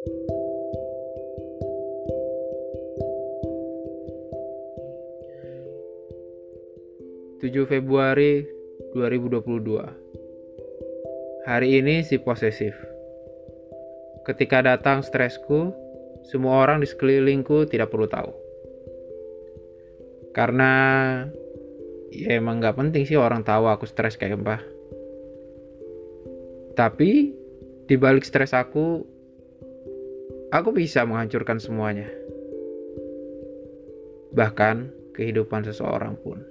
7 Februari 2022 Hari ini si posesif Ketika datang stresku, semua orang di sekelilingku tidak perlu tahu. Karena ya emang gak penting sih orang tahu aku stres kayak apa. Tapi di balik stres aku, aku bisa menghancurkan semuanya. Bahkan kehidupan seseorang pun.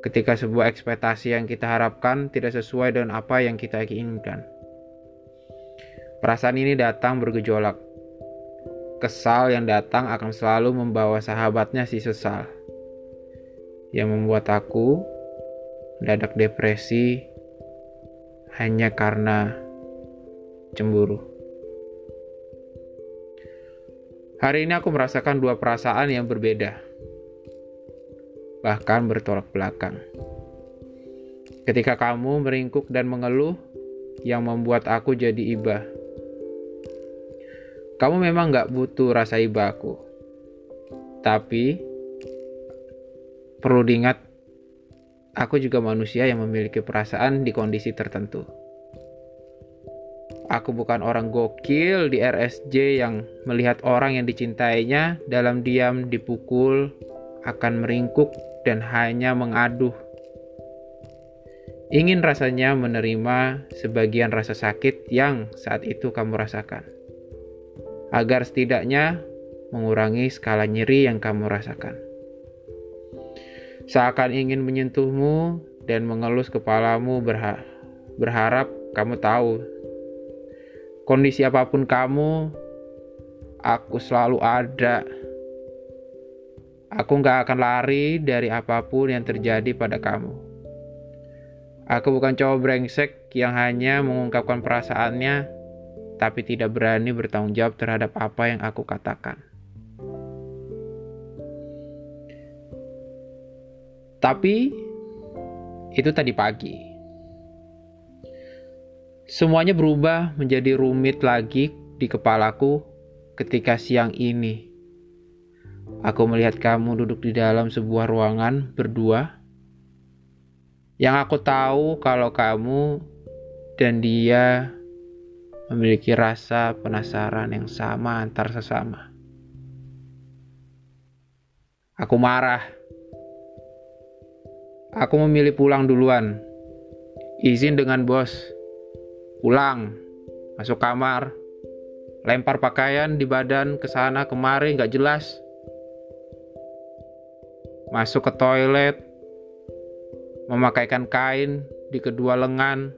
Ketika sebuah ekspektasi yang kita harapkan tidak sesuai dengan apa yang kita inginkan. Perasaan ini datang bergejolak. Kesal yang datang akan selalu membawa sahabatnya si sesal. Yang membuat aku mendadak depresi hanya karena cemburu. Hari ini aku merasakan dua perasaan yang berbeda bahkan bertolak belakang. Ketika kamu meringkuk dan mengeluh, yang membuat aku jadi iba. Kamu memang gak butuh rasa iba aku. Tapi, perlu diingat, aku juga manusia yang memiliki perasaan di kondisi tertentu. Aku bukan orang gokil di RSJ yang melihat orang yang dicintainya dalam diam dipukul, akan meringkuk dan hanya mengaduh. Ingin rasanya menerima sebagian rasa sakit yang saat itu kamu rasakan, agar setidaknya mengurangi skala nyeri yang kamu rasakan. Seakan ingin menyentuhmu dan mengelus kepalamu berha berharap kamu tahu kondisi apa pun kamu, aku selalu ada Aku gak akan lari dari apa pun yang terjadi pada kamu. Aku bukan cowok brengsek yang hanya mengungkapkan perasaannya, tapi tidak berani bertanggung jawab terhadap apa yang aku katakan. Tapi itu tadi pagi. Semuanya berubah menjadi rumit lagi di kepalaku ketika siang ini Aku melihat kamu duduk di dalam sebuah ruangan berdua. Yang aku tahu kalau kamu dan dia memiliki rasa penasaran yang sama antar sesama. Aku marah. Aku memilih pulang duluan. Izin dengan bos. Pulang. Masuk kamar. Lempar pakaian di badan ke sana kemari gak jelas masuk ke toilet, memakaikan kain di kedua lengan,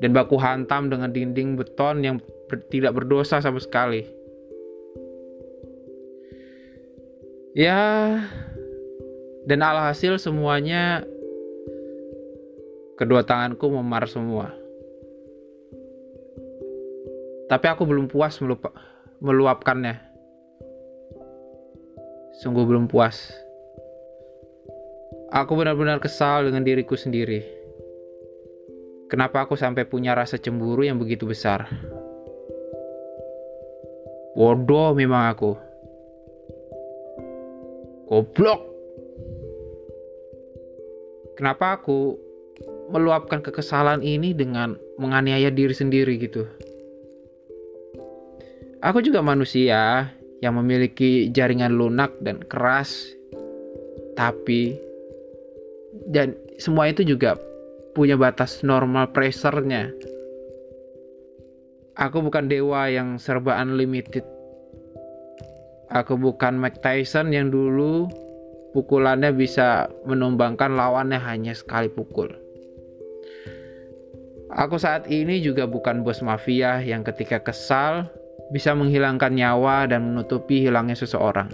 dan baku hantam dengan dinding beton yang ber tidak berdosa sama sekali. Ya, dan alhasil semuanya kedua tanganku memar semua. Tapi aku belum puas melupa, meluapkannya. Sungguh belum puas. Aku benar-benar kesal dengan diriku sendiri. Kenapa aku sampai punya rasa cemburu yang begitu besar? Bodoh memang aku. Goblok. Kenapa aku meluapkan kekesalan ini dengan menganiaya diri sendiri gitu? Aku juga manusia yang memiliki jaringan lunak dan keras, tapi dan semua itu juga punya batas normal pressure-nya. Aku bukan dewa yang serba unlimited. Aku bukan Mike Tyson yang dulu pukulannya bisa menumbangkan lawannya hanya sekali pukul. Aku saat ini juga bukan bos mafia yang ketika kesal bisa menghilangkan nyawa dan menutupi hilangnya seseorang.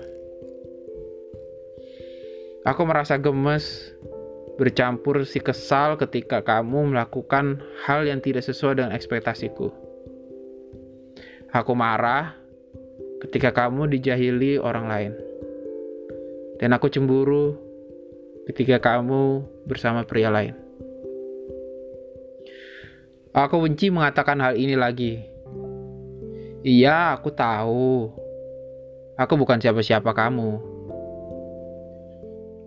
Aku merasa gemes bercampur si kesal ketika kamu melakukan hal yang tidak sesuai dengan ekspektasiku. Aku marah ketika kamu dijahili orang lain. Dan aku cemburu ketika kamu bersama pria lain. Aku benci mengatakan hal ini lagi. Iya, aku tahu. Aku bukan siapa-siapa kamu.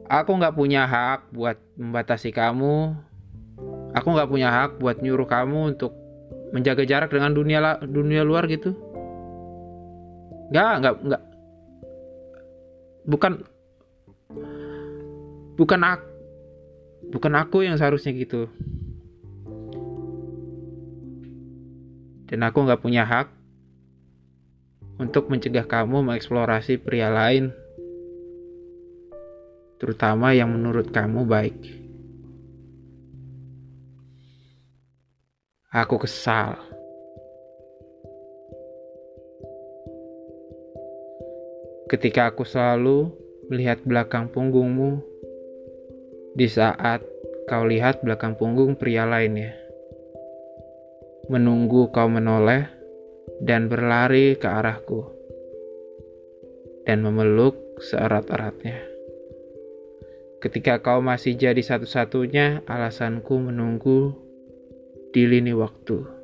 Aku nggak punya hak buat membatasi kamu. Aku nggak punya hak buat nyuruh kamu untuk menjaga jarak dengan dunia dunia luar gitu. Nggak, nggak, nggak. Bukan bukan aku bukan aku yang seharusnya gitu dan aku nggak punya hak untuk mencegah kamu mengeksplorasi pria lain terutama yang menurut kamu baik aku kesal ketika aku selalu melihat belakang punggungmu di saat kau lihat belakang punggung pria lainnya. Menunggu kau menoleh dan berlari ke arahku. Dan memeluk seerat-eratnya. Ketika kau masih jadi satu-satunya alasanku menunggu di lini waktu.